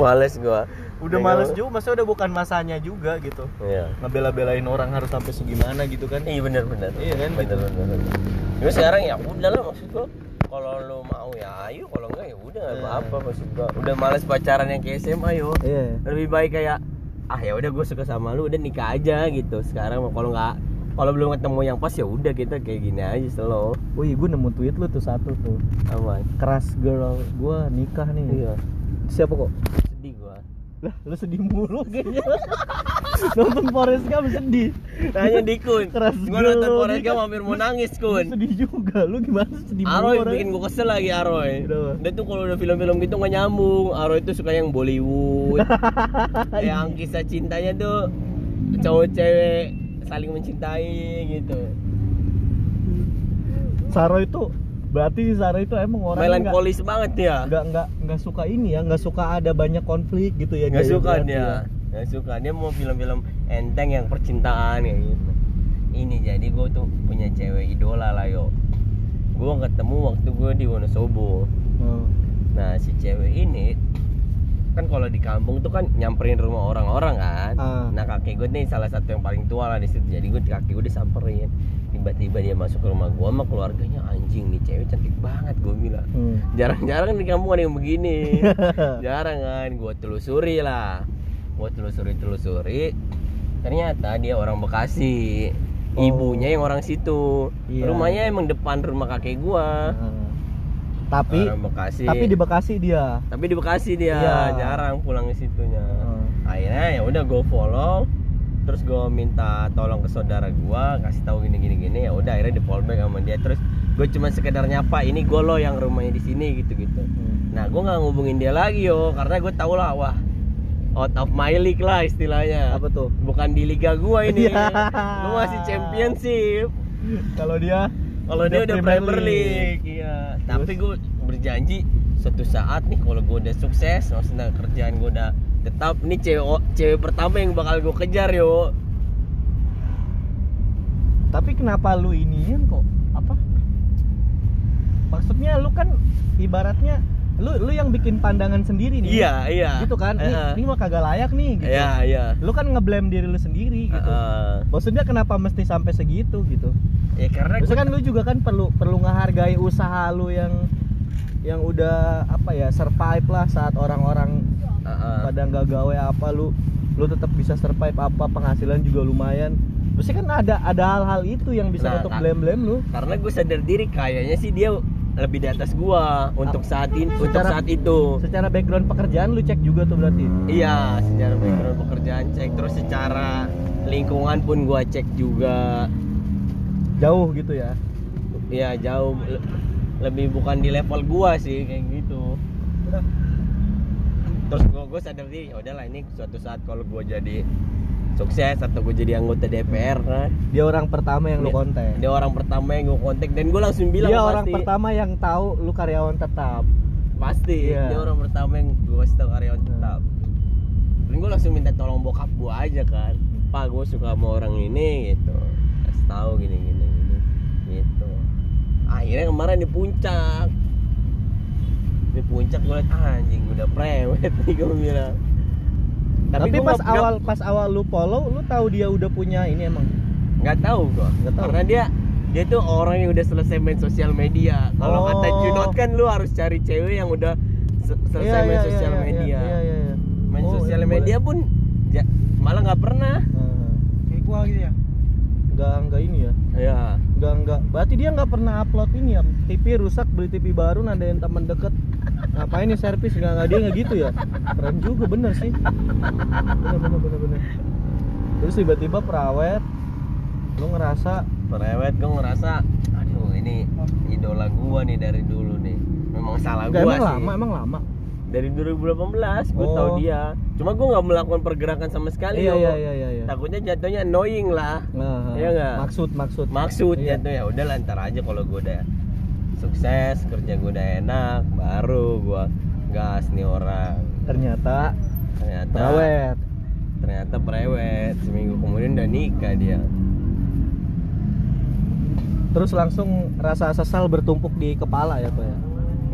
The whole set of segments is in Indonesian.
males gua. Udah Ya, males juga masa udah bukan masanya juga gitu. Iya. Ngebela-belain orang harus sampai segimana gitu kan? Iya bener bener. Iya kan, bener gitu. bener, bener. Terus sekarang ya udah lah maksud gua. Kalau lu mau ya ayo kalau enggak ya udah Iya. apa-apa maksud gua. Udah males pacaran yang kayak SMA yo. Iya. Lebih baik kayak ah ya udah gue suka sama lu udah nikah aja gitu. Sekarang kalau nggak kalau belum ketemu yang pas ya udah kita kayak gini aja slow wih gue nemu tweet lu tuh satu tuh. Aman keras girl gue nikah nih. Iya. Siapa kok lah lu sedih mulu kayaknya. Nonton Forrest Gump sedih. Tanya di kun. Keras Gua nonton girl. Forrest Gump hampir mau nangis Lu kun. sedih juga. Lu gimana sedih mulu Aroy bikin gua kesel lagi Aroy. Kenapa? Dia tuh kalau udah film-film gitu nggak nyambung. Aroy tuh suka yang Bollywood. Yang kisah cintanya tuh Cowok cewek saling mencintai gitu. Saro itu berarti si Saro itu emang orang nggak Melankolis banget ya nggak nggak nggak suka ini ya nggak suka ada banyak konflik gitu ya Gak dia ya, suka dia Gak suka Dia mau film-film enteng yang percintaan kayak gitu Ini jadi gue tuh punya cewek idola lah yo Gue ketemu waktu gue di Wonosobo Oh. Nah si cewek ini kan kalau di kampung tuh kan nyamperin rumah orang-orang kan. Ah. Nah kakek gue nih salah satu yang paling tua lah di situ. Jadi gue kakek gue disamperin. Tiba-tiba dia masuk ke rumah gue sama keluarganya anjing nih cewek cantik banget gue bilang. Hmm. Jarang-jarang di kampung ada yang begini. Jarang kan. Gue telusuri lah. Gue telusuri-telusuri. Ternyata dia orang Bekasi. Oh. Ibunya yang orang situ. Iya. Rumahnya emang depan rumah kakek gua. Ah. tapi orang Bekasi. tapi di Bekasi dia tapi di Bekasi dia Iya. jarang pulang ke situnya Hmm. akhirnya ya udah gue follow terus gue minta tolong ke saudara gue kasih tahu gini gini gini ya udah akhirnya di fallback sama dia. Terus gue cuma sekedar nyapa ini gue lo yang rumahnya di sini gitu gitu Hmm. nah gue nggak ngubungin dia lagi yo karena gue tau lah wah out of my league lah istilahnya. Apa tuh? Bukan di liga gue ini. Iya. lu masih championship. Kalau dia kalau dia Udah udah Premier Premier League, iya. Tapi gue berjanji suatu saat nih kalau gue udah sukses, maksudnya kerjaan gue udah tetap nih cewek cewek pertama yang bakal gue kejar yo. tapi kenapa lu iniin kok apa maksudnya lu kan ibaratnya lu lu yang bikin pandangan sendiri nih Iya iya. gitu kan ini, Heeh. ini mah kagak layak nih gitu Iya iya. lu kan ngeblame diri lu sendiri gitu Heeh. maksudnya kenapa mesti sampai segitu gitu Ya karena gue kan lu juga kan perlu perlu ngehargai usaha lu yang yang udah apa ya survive lah saat orang-orang Heeh. pada nggak gawe apa lu lu tetap bisa survive apa penghasilan juga lumayan Pasti kan ada ada hal-hal itu yang bisa Nah, untuk kan- blame blame lu karena gue sadar diri kayaknya sih dia lebih di atas gua untuk saat ini untuk saat itu. secara background pekerjaan lu cek juga tuh berarti Iya, secara background pekerjaan cek terus secara lingkungan pun gua cek juga. jauh gitu ya ya jauh lebih bukan di level gua sih kayak gitu. Terus gua gua sadar diri ya udahlah ini suatu saat kalau gua jadi sukses atau gua jadi anggota DPR kan dia orang pertama yang lu Dia- kontak. dia orang pertama yang gua kontak dan gua langsung bilang dia pasti. orang pertama yang tahu lu karyawan tetap. Pasti Iya. dia orang pertama yang gua kasih tahu karyawan Hmm. tetap. Dan gua langsung minta tolong bokap gua aja kan. Pak gua suka sama orang ini gitu. Kasih tahu gini gini akhirnya kemarin di puncak. Di puncak gue liat "Ah, anjing udah prewed nih gue bilang. Tapi, gua pas nggak- awal pas awal lu follow lu tahu dia udah punya ini emang? Nggak tahu gua. Nggak tahu. karena dia dia tuh orang yang udah selesai main sosial media. Kalau Oh. kata Junot kan lu harus cari cewek yang udah se- selesai main sosial media. iya, iya, iya. main Oh, sosial iya, media pun ja- malah nggak pernah. Kayak gua gitu ya nggak nggak ini ya? Ya nggak nggak. Berarti dia nggak pernah upload ini ya? TV rusak beli TV baru nandain teman deket. Ngapain nih servis? Nggak nggak dia nggak gitu ya? Keren juga bener sih. Bener bener bener bener. Terus tiba-tiba perawet lu ngerasa? Prewed gue ngerasa aduh ini idola gua nih dari dulu nih. Memang salah nggak gua emang sih. lama emang lama. Dari 2018 gue Oh. tahu dia. Cuma gue nggak melakukan pergerakan sama sekali iya yo. iya iya iya iya takutnya jatuhnya annoying lah. Nah, Iya nggak? maksud maksud. Maksud Iya. jatuh ya udah lantar aja kalau gue udah sukses kerja gue udah enak baru gue gas nih orang. Ternyata ternyata perawet ternyata prewed. Seminggu kemudian udah nikah dia. Terus langsung rasa sesal bertumpuk di kepala ya kok ya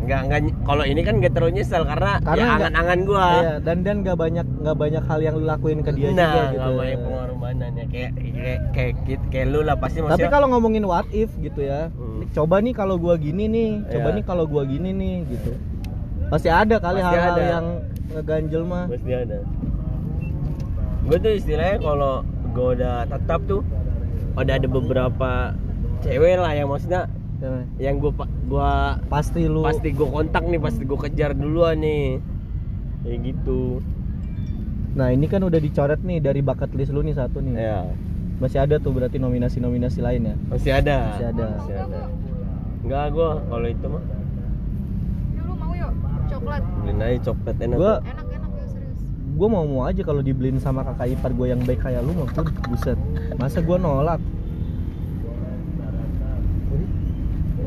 nggak nggak kalau ini kan nggak terlalu nyesel karena, Karena ya nggak- angan-angan gua Iya, dan dan gak banyak nggak banyak hal yang lu lakuin ke dia nah juga gitu. nggak banyak pengorbanan ya kayak kayak kayak, kayak, kayak lu lah pasti Tapi kalau ngomongin what if gitu ya, Hmm. coba nih kalau gua gini nih, coba Iya. nih kalau gua gini nih gitu. Pasti ada kali hal-hal yang ngeganjel mah. pasti ada gue tuh istilahnya kalau gue udah tetap tuh udah ada beberapa cewek lah yang maksudnya Ya, yang gue gua Pasti lu pasti gue kontak nih pasti gue kejar duluan nih kayak gitu Nah, ini kan udah dicoret nih dari bucket list lu nih satu nih. ya Masih ada tuh berarti nominasi-nominasi lain ya. masih ada Masih ada. masih ada enggak gue kalau itu mah Yuk lu mau yuk coklat. beliin aja coklat enak Gua Enak enak ya serius. gua mau mau aja kalau dibeliin sama kakak ipar gue yang baik kayak lu mah pun buset. Masa gua nolak?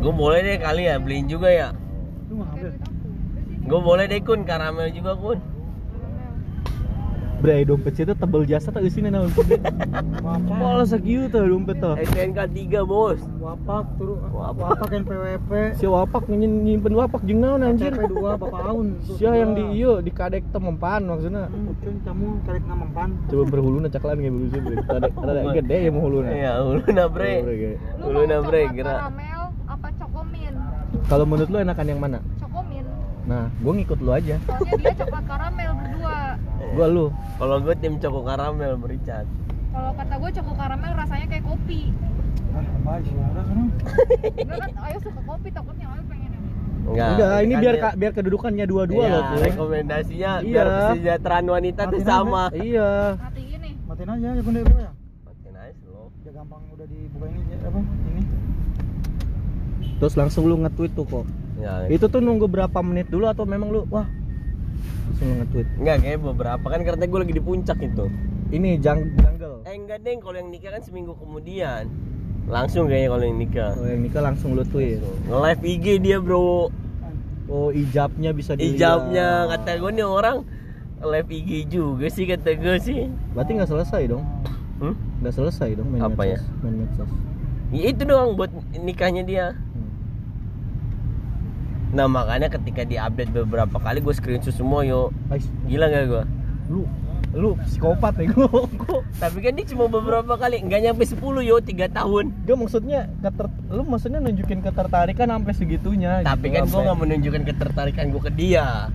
Gue boleh deh kali ya beliin juga ya Lu gue boleh deh kun karamel juga kun Bre, dompet itu tebel jasa tak sini nah dompet. Wah, segitu tuh dompet tuh. STNK 3 bos wapak turu Wapak. wapak yang PWP Si wapak nyimpen nyimpen wapak jeung naon anjir. CP 2 bapak aun Sia yang di ieu di kadek teh mempan maksudnya. cuy kamu karek na mempan Coba berhulu cak lain nggak berusaha bre. Ada ada gede ya mau huluna. iya uluna bre Lu uluna mau bre coklat gerak? Kalau menurut lu enakan yang mana? Cokomin. Nah, gua ngikut lu aja. Soalnya dia coklat karamel berdua. Gua lu. kalau gue tim coko karamel bericat Kalau kata gue coko karamel rasanya kayak kopi. ah apa sih Enggak kan Ayo suka kopi takutnya Ayo pengen yang ini. enggak Enggak, ini biar kan ka- biar kedudukannya dua-dua Iya, loh, Pur. rekomendasinya Iya. biar kesejahteraan wanita tuh Matiin sama Iya. Mati gini. matiin aja ya bunda ya Makin nice loh ya gampang udah dibuka ini ya, apa ini Terus langsung lu nge-tweet tuh kok. ya, Itu tuh nunggu berapa menit dulu atau memang lu wah langsung lu nge-tweet. enggak kayak beberapa kan karena gue lagi di puncak itu Ini jang jungle. eh enggak deng kalau yang nikah kan seminggu kemudian langsung kayaknya kalau yang nikah Oh, yang nikah langsung lu tweet. nge-live IG dia bro Oh, ijabnya bisa dilihat. ijabnya kata gue nih orang live IG juga sih kata gue sih Berarti nggak selesai dong. hmm? Nggak selesai dong main Apa ya? medsos. Main medsos. Ya, itu doang buat nikahnya dia. Nah makanya ketika diupdate beberapa kali gue screenshot semua yo gila gak gue lu lu psikopat gua. Gua- tapi kan dia cuma beberapa kali nggak nyampe 10 yo 3 tahun Gua maksudnya keter lu maksudnya nunjukin ketertarikan sampai segitunya tapi gitu, kan gue nggak menunjukkan ketertarikan gue ke dia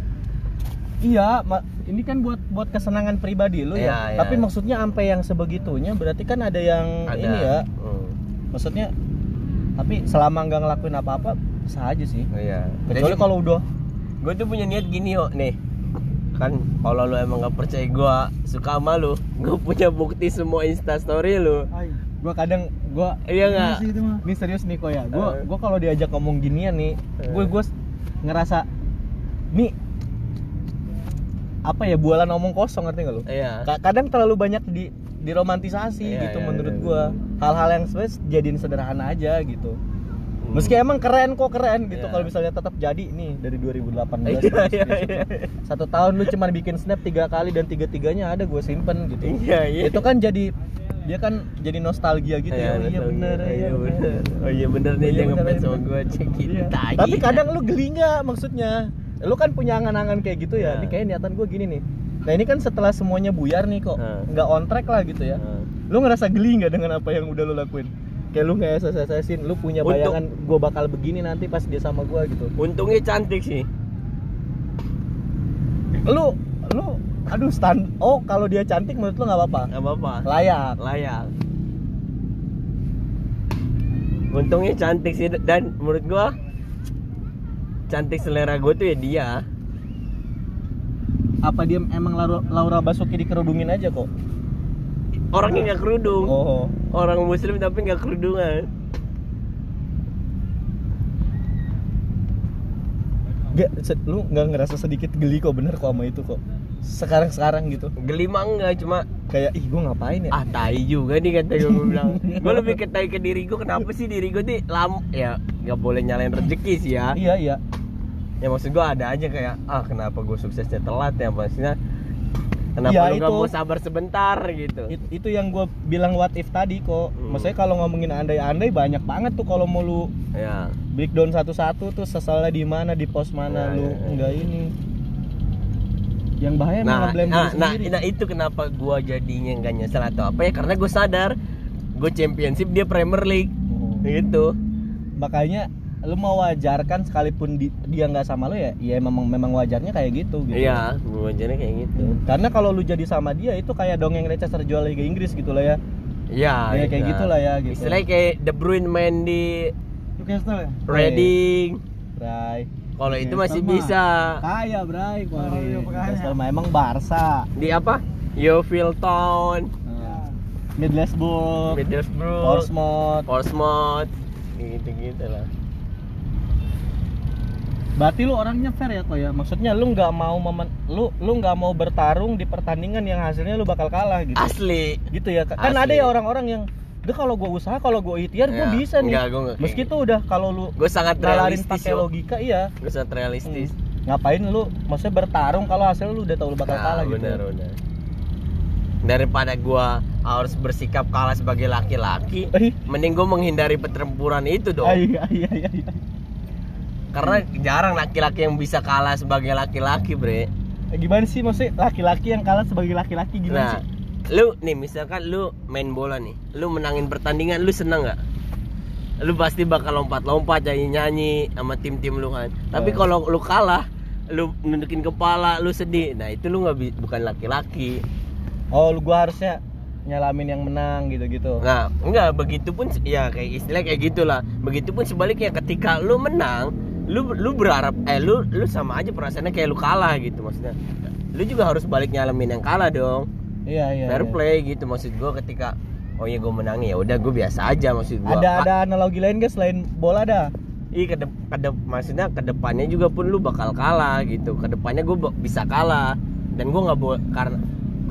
Iya, ma- ini kan buat buat kesenangan pribadi lu ya. iya. Tapi maksudnya sampai yang sebegitunya berarti kan ada yang ada ini ya. Hmm. Maksudnya tapi selama nggak ngelakuin apa-apa sah aja sih. Oh, iya Kecuali kalau udah gue tuh punya niat gini yo nih kan kalau lu emang gak percaya gue suka sama lu gue punya bukti semua instastory lu ay gua kadang gua iya nggak ini serius nih kok ya. Gua Eh. gua kalau diajak ngomong ginian nih, gue Eh. gue ngerasa nih apa ya bualan omong kosong ngerti gak lu? iya Ka- kadang terlalu banyak di diromantisasi Iya, gitu iya, menurut iya, gua hal-hal yang sebenarnya jadiin sederhana aja gitu meski emang keren kok keren gitu Iya. kalau misalnya tetap jadi nih dari 2018 Iya, terus iya, gitu. iya. satu tahun lu cuma bikin snap tiga kali dan tiga tiganya ada gue simpen gitu iya iya itu kan jadi dia kan jadi nostalgia gitu ya oh, iya bener iya iya bener bener oh iya bener nih Iya, dia ngefans iya, sama gue cek Iya. tai. Tapi kadang lu geli nggak maksudnya? Lu kan punya angan-angan kayak gitu ya. Iya. Ini kayak niatan gue gini nih. Nah ini kan setelah semuanya buyar nih kok, Iya. nggak on track lah gitu ya. Lu ngerasa geli nggak dengan apa yang udah lu lakuin? Kayak lu nggak SS-SSin, lu punya bayangan gue bakal begini nanti pas dia sama gue gitu. untungnya cantik sih Lu, lu, aduh stand. Oh kalau dia cantik menurut lu nggak apa-apa? nggak apa-apa Layak. layak untungnya cantik sih dan menurut gua cantik selera gue tuh ya dia Apa dia emang Laura, Laura Basuki dikerudungin aja kok? Orangnya nggak kerudung Oh. orang muslim tapi nggak kerudungan Gak, lu nggak ngerasa sedikit geli kok bener kok sama itu kok. Sekarang sekarang gitu. gelima enggak cuma Kayak ih gue ngapain ya? ah tai juga nih kata gue bilang gue lebih ke tai ke diri gue kenapa sih diri gue nih lam ya nggak boleh nyalain rezeki sih ya Iya iya. ya maksud gue ada aja kayak ah kenapa gue suksesnya telat ya maksudnya kenapa Ya, lu itu. mau sabar sebentar gitu It- itu yang gue bilang what if tadi kok Hmm. maksudnya kalau ngomongin andai-andai banyak banget tuh kalau mau lu ya breakdown satu-satu tuh sesalnya di mana di pos mana Ya, lu ya, ya. enggak ini yang bahaya nah ngeblame nah, nah, sendiri. nah itu kenapa gua jadinya nggak nyesel atau apa ya karena gue sadar gue championship dia Premier League Oh. gitu makanya lu mau wajarkan sekalipun di- dia nggak sama lu ya ya memang memang wajarnya kayak gitu gitu iya wajarnya kayak gitu karena kalau lu jadi sama dia itu kayak dongeng Leicester jual Liga Inggris gitu lah ya Iya, Ya, kayak iya. gitulah ya, gitu. Istilahnya kayak De Bruyne main di Newcastle ya? Reading. Bray Kalau itu masih mah. bisa. kaya Bray Oh, iya. Newcastle mah emang Barca Di apa? Yeovil Town, Nah, Middlesbrough Middlesbrough, Portsmouth Portsmouth, gitu-gitu lah. Berarti lu orangnya fair ya kok ya. Maksudnya lu nggak mau memen, lu lu nggak mau bertarung di pertandingan yang hasilnya lu bakal kalah gitu. Asli. Gitu ya. Kan Asli. ada ya orang-orang yang Udah kalau gue usaha, kalau gue ikhtiar gue Ya, bisa nih. enggak, gua enggak Meski tuh udah kalau lu Gue sangat realistis pakai logika iya. Gue sangat realistis. Ngapain lu maksudnya bertarung kalau hasil lu udah tahu lu bakal Nah, kalah gitu. benar, benar. Daripada gua harus bersikap kalah sebagai laki-laki, mending gue menghindari pertempuran itu dong. ah, iya iya iya. Karena jarang laki-laki yang bisa kalah sebagai laki-laki, Bre. Eh, Gimana sih maksudnya laki-laki yang kalah sebagai laki-laki gimana Nah, sih? lu nih misalkan lu main bola nih, lu menangin pertandingan, lu seneng nggak? Lu pasti bakal lompat-lompat nyanyi-nyanyi sama tim-tim lu kan. Tapi Eh. kalau lu kalah, lu nunjukin kepala, lu sedih. Nah, itu lu nggak bukan laki-laki. Oh, lu gua harusnya nyalamin yang menang gitu-gitu. Nah, enggak begitu pun ya kayak istilah kayak gitulah. Begitupun sebaliknya ketika lu menang, lu lu berharap eh lu lu sama aja perasaannya kayak lu kalah gitu maksudnya. Lu juga harus balik nyalamin yang kalah dong. Iya iya. fair iya. play gitu maksud gua ketika oh ya gue menang ya udah gue biasa aja maksud gua Ada ada analogi lain guys selain bola dah. iya kedep, kedep maksudnya ke depannya juga pun lu bakal kalah gitu ke depannya gue bisa kalah dan gue nggak boleh karena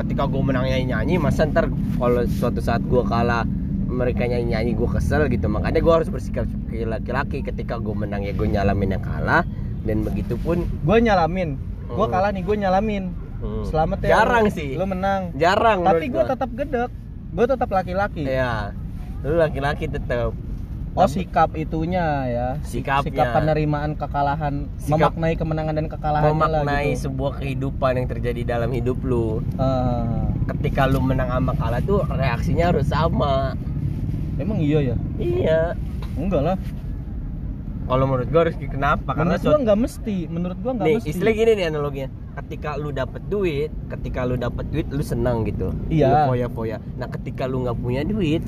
ketika gue menang nyanyi nyanyi masa ntar kalau suatu saat gue kalah mereka nyanyi nyanyi gue kesel gitu makanya gue harus bersikap sebagai laki-laki ketika gue menang ya gue nyalamin yang kalah dan begitu pun Gue nyalamin. Gue Hmm. kalah nih, gue nyalamin. hmm, Selamat ya. jarang lu- sih Lu menang. jarang Tapi gue tetap gedek. Gue tetap laki-laki. ya lu laki-laki tetap Oh sikap itunya ya. Sikapnya. Sikap penerimaan kekalahan, Sikap- memaknai kemenangan dan kekalahan memaknai gitu. sebuah kehidupan yang terjadi dalam hidup lu Ah, ketika lu menang sama kalah tuh reaksinya harus sama emang iya ya? iya Enggak lah. kalau menurut gua harus kenapa karena Menurut gua nggak mesti. Menurut gua nggak nih mesti. istilah gini nih analoginya ketika lu dapet duit ketika lu dapet duit lu senang gitu Iya. lu foya-foya nah ketika lu nggak punya duit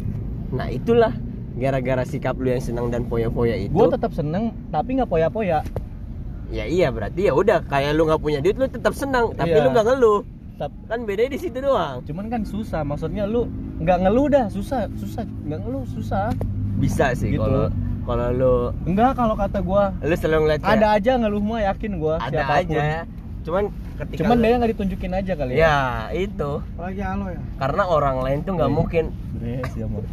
nah itulah gara-gara sikap lu yang senang dan foya-foya itu Gue tetap seneng, tapi nggak poya-poya. ya iya berarti ya udah kayak lu nggak punya duit lu tetap senang tapi Iya. lu nggak ngeluh Tap- kan bedanya di situ doang Cuman kan susah. Maksudnya lu nggak ngeluh dah, susah, susah, nggak ngeluh susah. bisa sih Gitu. kalau kalau lu Enggak kalau kata gua lu selalu ngeliat ada aja ngeluh mah yakin gua ada siapa pun. aja cuman ketika Cuman dia nggak ditunjukin aja kali ya. ya itu Apalagi halo ya. karena orang lain tuh nggak Iya. mungkin Yes, ya, Mo.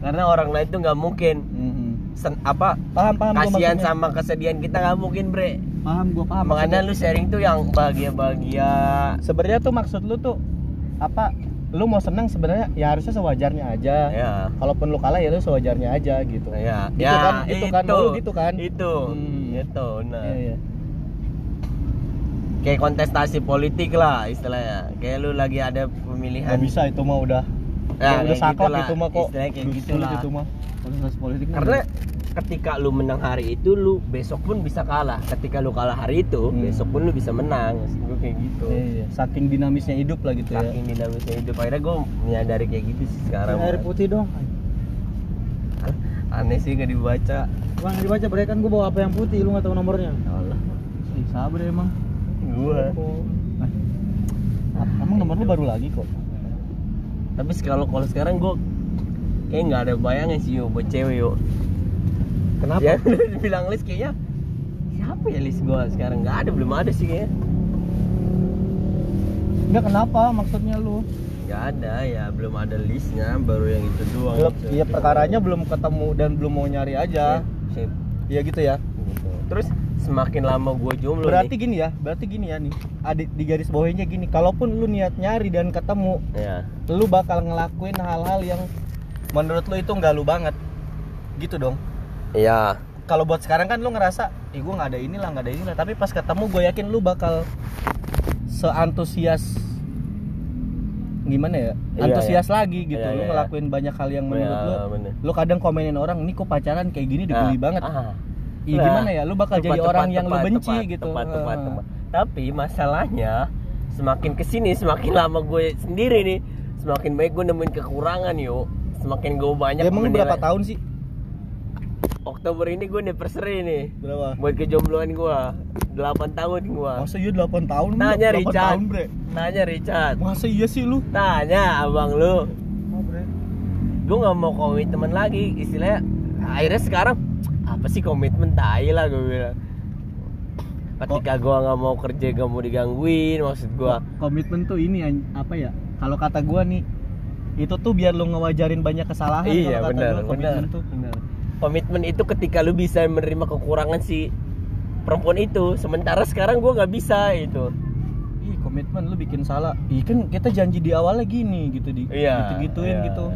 karena orang lain tuh nggak mungkin Mhm. sen- apa Paham paham kasihan sama kesedihan kita nggak mungkin bre Paham gua paham. makanya lu sharing tuh yang bahagia bahagia sebenarnya tuh maksud lu tuh apa? Lu mau senang sebenarnya ya harusnya sewajarnya aja. ya Kalaupun lu kalah ya lu sewajarnya aja gitu. ya Gitu ya kan, gitu kan, itu lu gitu kan? itu Hmm. itu nah Iya, iya. kayak kontestasi politik lah istilahnya kayak lu lagi ada pemilihan Nggak bisa itu mah udah Ya, ya, udah kayak saklek gitulah, itu mah kok. istilahnya kayak Sulit gitulah. itu mah. Kontestasi politik karena ketika lu menang hari itu lu besok pun bisa kalah ketika lu kalah hari itu Hmm. besok pun lu bisa menang gue kayak gitu Iya, iya. saking dinamisnya hidup lah gitu ya. saking dinamisnya hidup akhirnya gue menyadari kayak gitu sih sekarang air putih dong. aneh sih gak dibaca Bang dibaca bre kan gua bawa apa yang putih lu nggak tahu nomornya. Allah Ih, sabar emang. gua Ap- Emang nomor lu baru lagi kok. tapi kalau kalau sekarang gue kayak nggak ada bayangan sih yo buat cewek yo Kenapa? ya bilang list kayaknya siapa ya list gue sekarang nggak ada belum ada sih kayaknya Enggak kenapa maksudnya lu? nggak ada ya belum ada listnya baru yang itu doang Belum, Cewek- ya perkaranya belum ketemu dan belum mau nyari aja. Sip, sip. Iya gitu ya. gitu. Terus semakin lama gue jomblo berarti nih, gini ya berarti gini ya nih ada di garis bawahnya gini kalaupun lu niat nyari dan ketemu ya lu bakal ngelakuin hal-hal yang menurut lu itu nggak lu banget gitu dong ya kalau buat sekarang kan lu ngerasa ih gue nggak ada inilah nggak ada inilah. Tapi pas ketemu gue yakin lu bakal seantusias gimana ya? Iya, antusias lagi gitu. Iya, lu iya, ngelakuin banyak hal yang menurut Ya, lu. bener. lu kadang komenin orang nih kok pacaran kayak gini dibully Ah, banget. ah. Nah, gimana ya? Lu bakal jadi tepat, orang tepat, yang lu tepat, benci tepat, gitu. tepat, tepat, Ah. tepat. tapi masalahnya semakin ke sini semakin lama gue sendiri nih semakin baik gue nemuin kekurangan yuk. Semakin gue banyak Ya, emang lu menilai- berapa tahun sih Oktober ini gue anniversary nih. Berapa? Buat kejombloan gue 8 tahun gue masa iya 8 tahun? Lu? Tanya 8 Richard. tahun bre. Tanya Richard. Masa iya sih lu? Tanya abang lu. Oh, bre. Gue gak mau komitmen lagi. Istilahnya Akhirnya sekarang Apa sih komitmen? Tai lah gue bilang. Ketika gue gak mau kerja gak mau digangguin Maksud gue komitmen tuh ini apa ya? Kalau kata gua nih itu tuh biar lu ngewajarin banyak kesalahan. Iya kalau kata gua, komitmen benar. tuh benar. Komitmen itu ketika lu bisa menerima kekurangan si perempuan itu. Sementara sekarang gue gak bisa itu ih komitmen lu bikin salah. Ih kan kita janji di awalnya gini gitu di Iya, gitu gituin iya. gitu.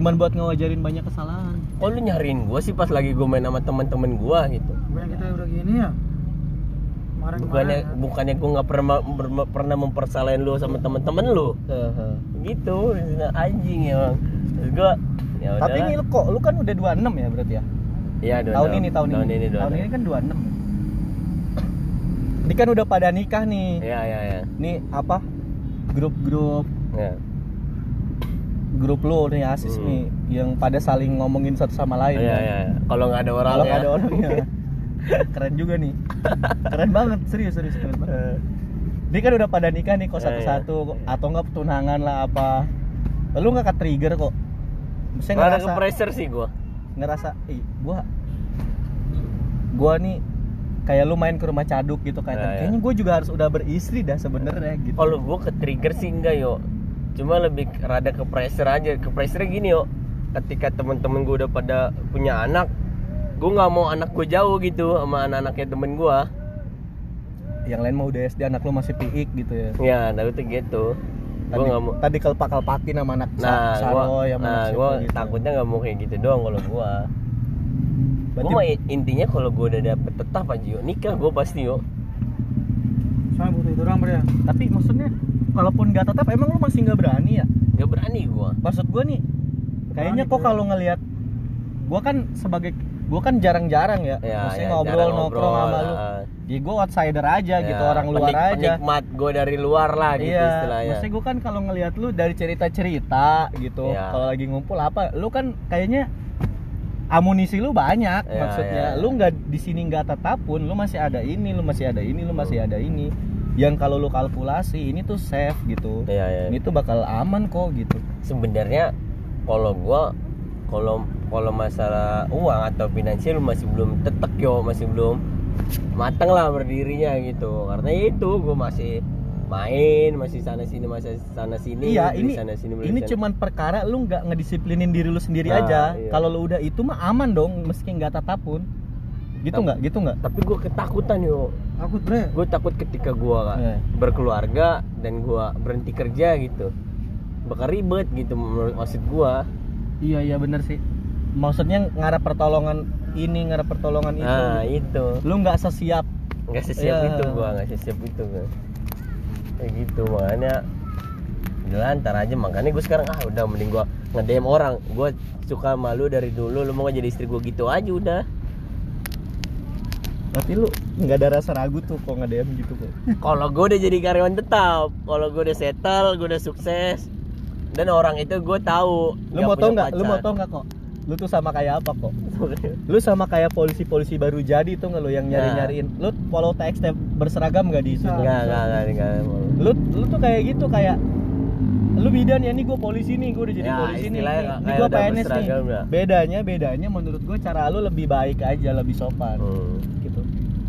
Cuman buat ngewajarin banyak kesalahan. Kok lu nyariin gue sih pas lagi gue main sama teman-teman gue gitu. Bukan kita udah gini ya. Kemarin bukannya bukannya gue nggak pernah pernah mempersalahin lu sama temen-temen lu? Gitu anjing ya bang gue ya tapi ini kok lu kan udah 26 ya berarti ya Iya, tahun ini tahun, tahun ini, ini dua tahun enam. ini kan 26 ini kan udah pada nikah nih Iya iya iya. nih apa grup-grup Ya. grup lu nih asis Hmm. nih yang pada saling ngomongin satu sama lain Iya kan? iya. iya. Kalau nggak ada orang Kalau ya. nggak ada orangnya. keren juga nih. Keren banget, serius serius keren banget. Eh, Dia kan udah pada nikah nih kok Iya, satu-satu atau nggak tunangan lah apa. Lu nggak ke trigger kok. Saya Nggak ada ngerasa ke pressure sih gue. ngerasa, ih gua gua nih kayak lu main ke rumah caduk gitu Iya, iya. kayaknya gue juga harus udah beristri dah sebenarnya gitu. Kalau gue ke trigger sih enggak yo. Cuma lebih rada ke pressure aja. Ke pressure gini yo. Ketika temen-temen gue udah pada punya anak, gue nggak mau anak gue jauh gitu sama anak-anaknya temen gue. Yang lain mau udah SD anak lu masih piik gitu ya. Ya, tapi tuh gitu. Gue Tadi, nggak mau. tadi kelpak-kelpakin sama anak Nah, Sa- gua, sama nah, gua gitu. takutnya nggak mau kayak gitu doang kalau gua. Berarti- Gua intinya kalau gua udah dapet tetap aja yuk nikah gua pasti yuk. Soalnya butuh itu orang ya. Tapi maksudnya kalaupun nggak tetap emang lu masih nggak berani ya? Gak berani gua. Maksud gua nih kayaknya Berani, kok kalau ngelihat gua kan sebagai gua kan jarang-jarang ya, Ya, maksudnya ya, ngobrol jarang nongkrong sama lu. Ya gua outsider aja Ya, gitu, orang luar penik- aja. Penikmat gua dari luar lah gitu iya, istilahnya. maksudnya gua kan kalau ngelihat lu dari cerita-cerita gitu, Iya. kalau lagi ngumpul apa, lu kan kayaknya amunisi lu banyak Iya, maksudnya. iya. Lu nggak di sini nggak tetap pun, lu masih ada ini, lu masih ada ini, lu masih ada ini. Yang kalau lu kalkulasi ini tuh safe gitu. Iya, iya. Ini tuh bakal aman kok gitu. Sebenarnya kalau gua kalau kalau masalah uang atau finansial masih belum tetek yo, masih belum matang lah berdirinya gitu. Karena itu gua masih main, masih sana sini, masih sana sini, iya, ini sana sini, ini sana. cuman perkara lu nggak ngedisiplinin diri lu sendiri Nah, aja. iya. Kalau lu udah itu mah aman dong, meski nggak tetap pun. Gitu nggak? Gitu nggak? tapi gue ketakutan yo Takut bre. gue takut ketika gue Iya. berkeluarga dan gue berhenti kerja gitu bakal ribet gitu menurut maksud gue Iya iya bener sih. Maksudnya ngarap pertolongan ini ngarap pertolongan itu. nah itu Lu nggak sesiap. nggak sesiap Iya. itu gue nggak sesiap itu gue kayak gitu makanya udah ntar aja makanya gue sekarang ah udah mending gue nge-DM orang gue suka malu dari dulu lu mau jadi istri gue gitu aja udah Tapi lu nggak ada rasa ragu tuh kok nge-DM gitu kok. kalau gue udah jadi karyawan tetap kalau gue udah settle gue udah sukses dan orang itu gue tahu Lu mau tau nggak? Lu mau tau nggak kok? Lu tuh sama kayak apa kok? Lu sama kayak polisi-polisi baru jadi tuh nggak lu yang Nah. nyari-nyariin. Lu follow teks berseragam nggak di situ? Enggak, enggak, enggak, enggak, Lu lu tuh kayak gitu kayak lu bidan ya nih gue polisi nih gue udah jadi Ya, polisi nih nih gue PNS nih dah. bedanya bedanya menurut gue cara lu lebih baik aja lebih sopan Hmm.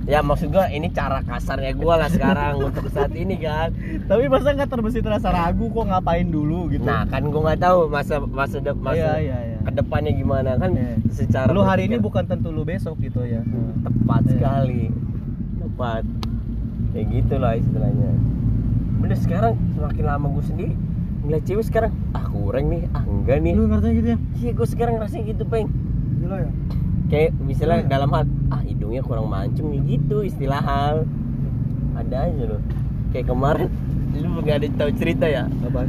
Ya maksud gua ini cara kasarnya gua lah sekarang untuk saat ini kan. tapi masa nggak terbesit rasa ragu kok ngapain dulu gitu Nah kan gua nggak tahu masa masa de, masa iya iya iya ke depannya gimana kan Iya. secara lu hari ini bukan tentu lu besok gitu ya tepat Iya. sekali. cepat kayak gitulah istilahnya bener sekarang semakin lama gue sendiri ngeliat cewek sekarang ah kurang nih ah enggak nih Lu ngerti gitu ya? iya gue sekarang rasanya gitu peng Gila ya? Kayak misalnya Iya. dalam hal ah hidungnya kurang mancung nih gitu istilah hal ada aja loh. Kayak kemarin lu nggak ada tahu cerita ya? Apa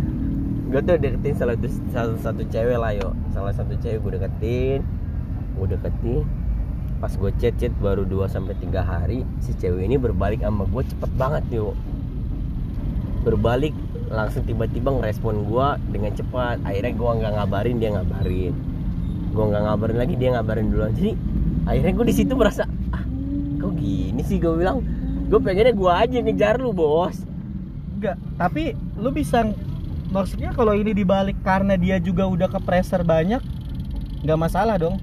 gue tuh deketin salah satu salah satu cewek lah yo. Salah satu cewek gue deketin gue deketin. Pas gue chat chat baru 2 sampai tiga hari si cewek ini berbalik sama gue cepet banget yo. Berbalik langsung tiba-tiba ngerespon gue dengan cepat. Akhirnya gue nggak ngabarin dia ngabarin gue nggak ngabarin lagi dia ngabarin duluan. Jadi akhirnya gue di situ merasa ah kok gini sih? Gue bilang gue pengennya gue aja ngejar lu bos. Enggak tapi lu bisa maksudnya kalau ini dibalik karena dia juga udah ke pressure banyak nggak masalah dong.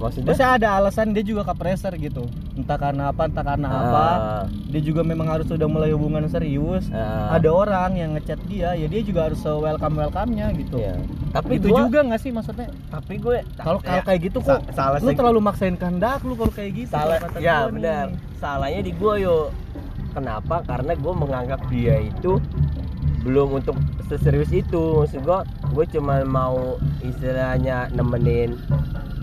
Maksudnya? Maksudnya ada alasan dia juga ke pressure gitu entah karena apa entah karena apa Ah, dia juga memang harus udah mulai hubungan serius ah. ada orang yang ngechat dia ya dia juga harus welcome welcome nya gitu Iya. Tapi itu gua- juga nggak sih maksudnya Tapi gue kalau kalau kayak gitu kok salah lu terlalu maksain kehendak lu kalau kayak gitu salah ya benar. Salahnya di gue yo. Kenapa? Karena gue menganggap dia itu belum untuk seserius itu. Maksud gue, gue cuma mau istilahnya nemenin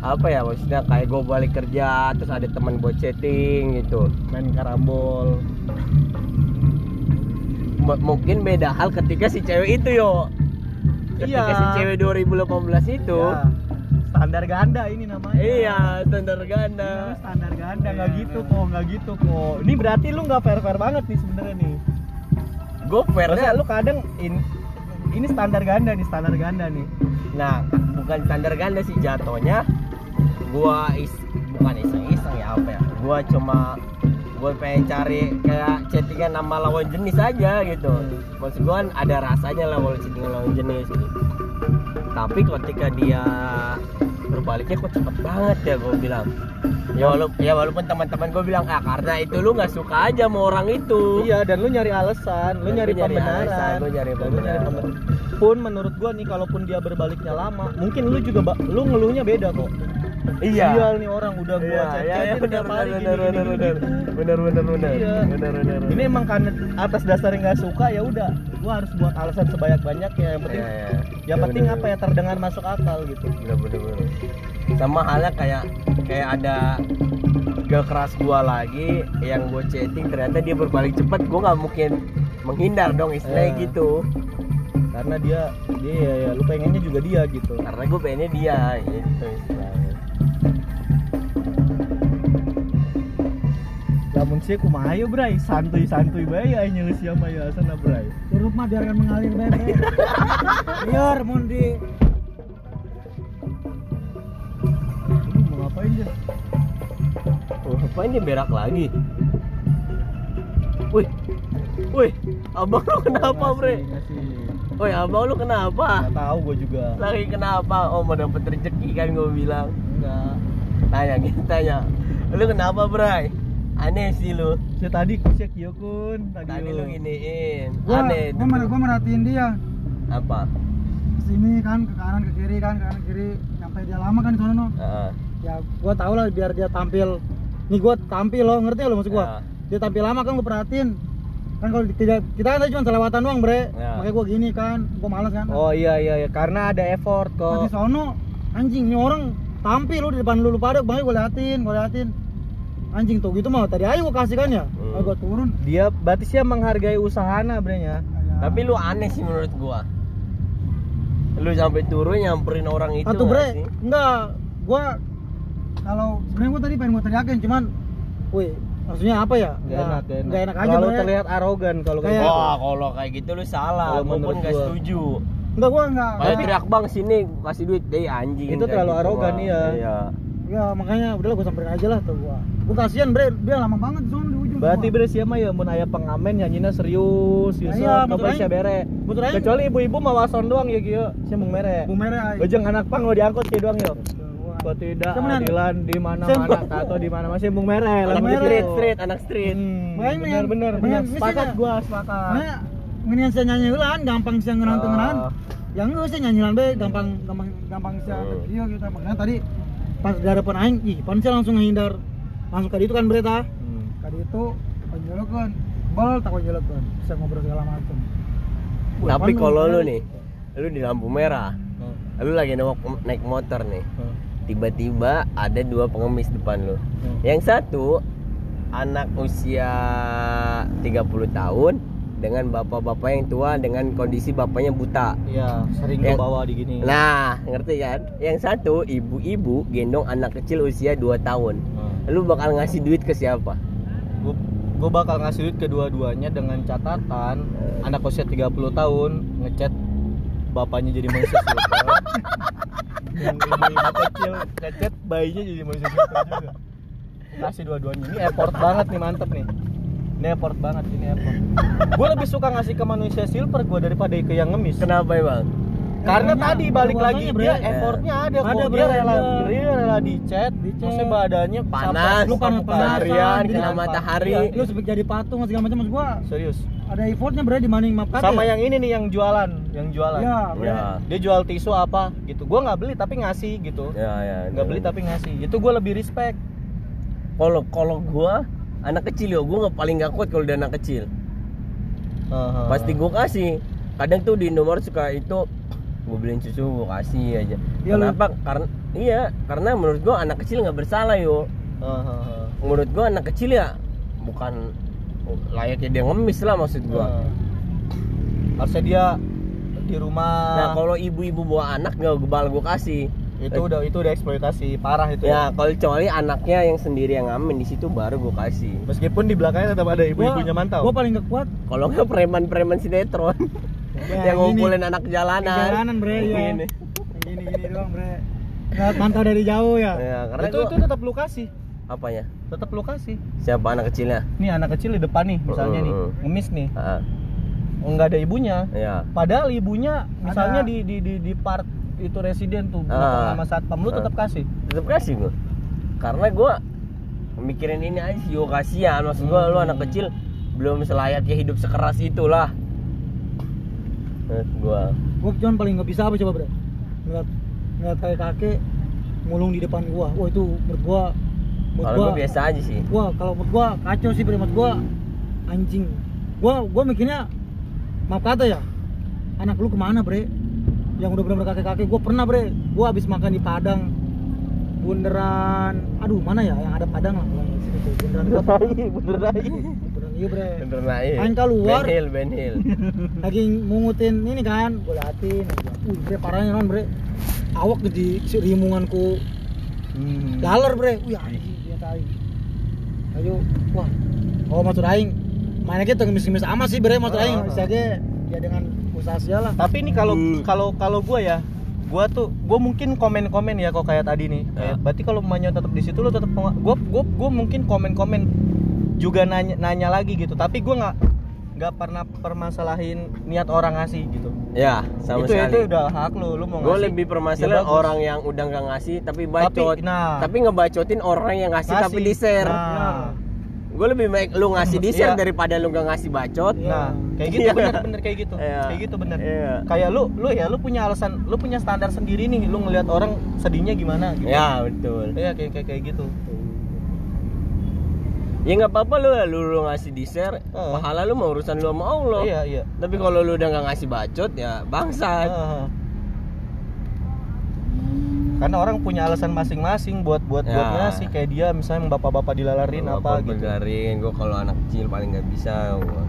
apa ya maksudnya? Kayak gue balik kerja terus ada teman buat chatting gitu. Main karambol. M- mungkin beda hal ketika si cewek itu yo. Ketika Iya. si cewek 2018 itu. Ya, standar ganda ini namanya. Iya standar Ini ganda. Namanya standar ganda. Nggak gitu kok. Nggak gitu kok. Ini berarti lu nggak fair fair banget nih sebenarnya nih. Gue fair lu kadang in, ini standar ganda nih standar ganda nih Nah, bukan standar ganda sih jatuhnya. Gua is bukan iseng-iseng ya apa ya. Gua cuma gue pengen cari kayak chattingan nama lawan jenis aja gitu. Maksud gua kan ada rasanya lah kalau chattingan lawan jenis gitu. Tapi ketika dia berbaliknya kok cepet banget ya gue bilang. Ya walaupun, ya walaupun teman-teman gue bilang ah karena itu lu nggak suka aja sama orang itu. iya dan lu nyari alasan lu Dan nyari nyari pembenaran alasan, gua nyari lu pembenaran. Pun menurut gua nih kalaupun dia berbaliknya lama mungkin lu juga lu ngeluhnya beda kok Iya. Sial nih orang udah gua Iya, chat iya, iya, benar, tiap hari benar, gini, benar, gini, benar, gini, benar. gitu. benar Iya. ini emang karena atas dasar yang nggak suka ya udah gua harus buat alasan sebanyak banyaknya yang penting Iya, iya. yang Iya, penting benar, apa ya terdengar masuk akal gitu bener bener bener sama halnya kayak kayak ada girl keras gua lagi yang gua chatting ternyata dia berbalik cepat gua nggak mungkin menghindar dong istilahnya Eh. gitu karena dia dia ya, ya lu pengennya juga dia gitu. Karena gua pengennya dia gitu istilahnya. Lamun sih kumaha ayo bray? Santuy santuy bae aing nyeuh sia mah ya sana bray. Turup mah biarkan mengalir mau di Aduh, mau ngapain dia? Oh, apa ini berak lagi? Wih wih abang lu kenapa bre? Ngasih, ngasih. wih abang lu kenapa nggak tahu gua juga lagi kenapa oh mau dapet rezeki kan gua bilang enggak tanya gitu tanya lu kenapa bray aneh sih lu si tadi kusya kieu kun tadi, tadi lu giniin gua aneh gua, mer gua merhatiin dia. apa Sini kan ke kanan ke kiri kan, ke kanan ke kiri sampai dia lama kan di sana no. Heeh. Ya gua tau lah biar dia tampil. Nih gua tampil loh, ngerti lo maksud gua? Ya. Dia tampil lama kan gua perhatiin. Kan kalau tidak kita kan tadi cuma selewatan doang, Bre. Ya. Makanya gua gini kan, gua malas kan. oh iya iya iya karena ada effort Pas di kok sono anjing nih orang tampil lu di depan lu lu pada makanya gua liatin, gua liatin. Anjing tuh gitu mah tadi ayo gua kasih kan ya. Hmm. Gua turun. dia berarti sih menghargai usahana brenya Ya. tapi lu aneh sih menurut gua lu sampai turun nyamperin orang itu Satu nggak bre, sih? enggak. Gua kalau sebenarnya gua tadi pengen gua teriakin cuman wih, maksudnya apa ya? Gak enak, gak enak. Nggak enak aja Kalau terlihat arogan kalau kayak gitu. Wah, kalau kayak gitu lu salah. Kalau pun menurut nggak gua. setuju. Enggak gua enggak. Kayak Tapi- teriak bang sini kasih duit deh anjing. Itu terlalu gitu, arogan, iya. Iya. Ya makanya udahlah gua samperin aja lah tuh gua. Gua kasihan bre, dia lama banget di di ujung. Berarti bre siapa ya mun aya pengamen nyanyinya serius, Iya, betul coba aja. sia bere. Kecuali ibu-ibu mau wason doang ya kieu, sia mung mere. Bu merah. ay. Ojeng anak pang lo diangkut kieu doang yo. Gua- Kok tidak Siapa nang? adilan di mana-mana atau di mana masih mung mere. Anak merah. street, street, anak street. Hmm, bener yang- bener bener. sih Sepakat ya. gua, sepakat. Makanya ngenian saya nyanyi ulan gampang sih ngenan Ah. ngenan. Yang enggak sih nyanyi lan be gampang gampang gampang sih Hmm. iya gitu makanya tadi pas di hadapan aing ih pan saya langsung ngehindar langsung kali itu kan berita Hmm. kali itu Konjolokan, bol tak konjolokan, bisa ngobrol segala macam. Tapi kalau lu nih, lu di lampu merah, Oh, lu lagi naik, naik motor nih. Tiba-tiba ada dua pengemis depan lu. oh. Yang satu anak usia 30 tahun dengan bapak-bapak yang tua dengan kondisi bapaknya buta. Iya, sering Yang- bawa di gini. Nah, ngerti kan? Yang satu ibu-ibu gendong anak kecil usia 2 tahun. Lu bakal ngasih duit ke siapa? gue bakal ngasih duit kedua-duanya dengan catatan anak usia 30 tahun ngechat bapaknya jadi manusia yang ibu-ibu kecil ngechat bayinya jadi manusia silver juga. Kasih dua-duanya. Ini effort banget nih mantep nih. Ini effort banget ini effort. Gue lebih suka ngasih ke manusia silver gue daripada ke yang ngemis. Kenapa emang? karena Emangnya tadi balik lagi dia effortnya ada, Ada, kok. Dia rela dia rela di chat Di chat. maksudnya badannya Panas, lu panas harian, kena matahari. Iya, Lu sebagai jadi patung segala macam. Maksud gua serius ada effortnya berarti dibanding maaf kata. sama ya? yang ini nih yang jualan yang jualan Ya. Ya. dia jual tisu apa gitu gua nggak beli tapi ngasih gitu Ya, ya. nggak beli tapi ngasih itu gua lebih respect Kalau kalau gua anak kecil yo, gua nggak paling nggak kuat kalau udah anak kecil. Pasti gua kasih. Kadang tuh di nomor suka itu gua beliin susu gua kasih aja. Iya, lu- Kenapa? Karena iya, karena menurut gua anak kecil nggak bersalah yo. Heeh. Menurut gua anak kecil ya bukan layaknya dia ngemis lah maksud gua. harusnya dia di rumah Nah, kalau ibu-ibu bawa anak nggak gebal gua kasih. itu udah itu udah eksploitasi parah itu Ya, kalau kecuali anaknya yang sendiri yang ngamen di situ baru gua kasih. meskipun di belakangnya tetap ada ibu-ibunya Gua- mantau Gua paling gak kuat Kalau nggak preman-preman sinetron Ya, yang gini. ngumpulin anak di jalanan. jalanan, Bre, ya. Gini. Gini gini doang, Bre. Nggak mantau dari jauh ya. Ya, karena itu gua- itu tetap lu kasih apanya? tetap lu kasih Siapa anak kecilnya? nih anak kecil di depan nih misalnya nih Heeh. ngemis nih Ah, nggak ada ibunya ya. padahal ibunya misalnya Ada. di di di di part itu residen tuh belakang sama satpam lu Ah. tetap kasih Tetap kasih gua. Karena gua mikirin ini aja sih, yo kasihan. Maksud gua lu Hmm. anak kecil belum selayaknya hidup sekeras itulah. Menurut gua. Gua cuman paling nggak bisa apa coba, Bre? Ngeliat ngeliat kakek kakek ngulung di depan gua. Wah, itu menurut gua Kalau gua gua biasa aja sih. Gua kalau menurut gua kacau sih. Menurut gua anjing. Gua gua mikirnya maaf kata ya. Anak lu ke mana, Bre? Yang udah bener-bener kakek-kakek gua pernah, Bre. Gua habis makan di Padang. Bundaran, aduh mana ya yang ada Padang lah. Yang di situ Bundaran gua. lagi Bundaran iya, Bre. Bener naik. Main keluar. Ben Hill, Ben Hill. lagi mungutin ini kan gue liatin uh bre parahnya non bre awak di si rimunganku Hmm. dalar bre wih anjing ayo wah oh maksud aing mainnya kita ngemis-ngemis amat sih bre maksud aing Ah. bisa aja ya dengan usaha lah tapi ini kalau Hmm. kalau kalau gua ya gua tuh gua mungkin komen-komen ya kok kayak tadi nih kayak, Ya. berarti kalau emaknya tetap di situ lu tetap gua gua gua mungkin komen-komen juga nanya nanya lagi gitu tapi gua nggak nggak pernah permasalahin niat orang ngasih gitu Ya, sama itu sekali. itu udah hak lu lu mau Gue ngasih lebih ya permasalahan bagus. orang yang udah nggak ngasih tapi bacot. tapi nah Tapi ngebacotin orang yang ngasih, tapi di share. nah, Gue lebih baik lu ngasih di share Iya. daripada lu nggak ngasih bacot. nah kayak gitu Iya. bener bener kayak gitu Iya. kayak gitu bener Iya. kayak lu lu ya lu punya alasan lu punya standar sendiri nih lu ngelihat orang sedihnya gimana gitu Ya betul. Iya kayak kayak kayak gitu. Ya nggak apa-apa lu, lu lu ngasih di share. Heeh. Pahala lu mau urusan lu sama Allah. Iya iya. Tapi kalau lu udah nggak ngasih bacot ya bangsat. Heeh. Karena orang punya alasan masing-masing buat buat buat Ya. ngasih kayak dia misalnya bapak-bapak dilalarin apa gitu. Begarin, gue kalau anak kecil paling nggak bisa. gua.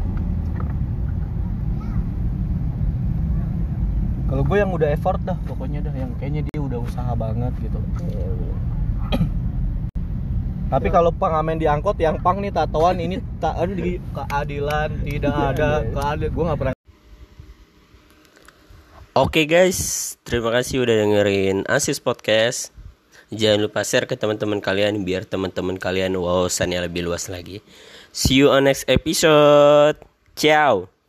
Kalau gue yang udah effort dah pokoknya dah yang kayaknya dia udah usaha banget gitu. Ya. Tapi kalau pengamen diangkut yang pang nih tatoan ini tak aduh, di keadilan tidak ada keadilan gue nggak pernah Oke guys, terima kasih udah dengerin Asis Podcast. Jangan lupa share ke teman-teman kalian biar teman-teman kalian wawasannya lebih luas lagi. See you on next episode. Ciao.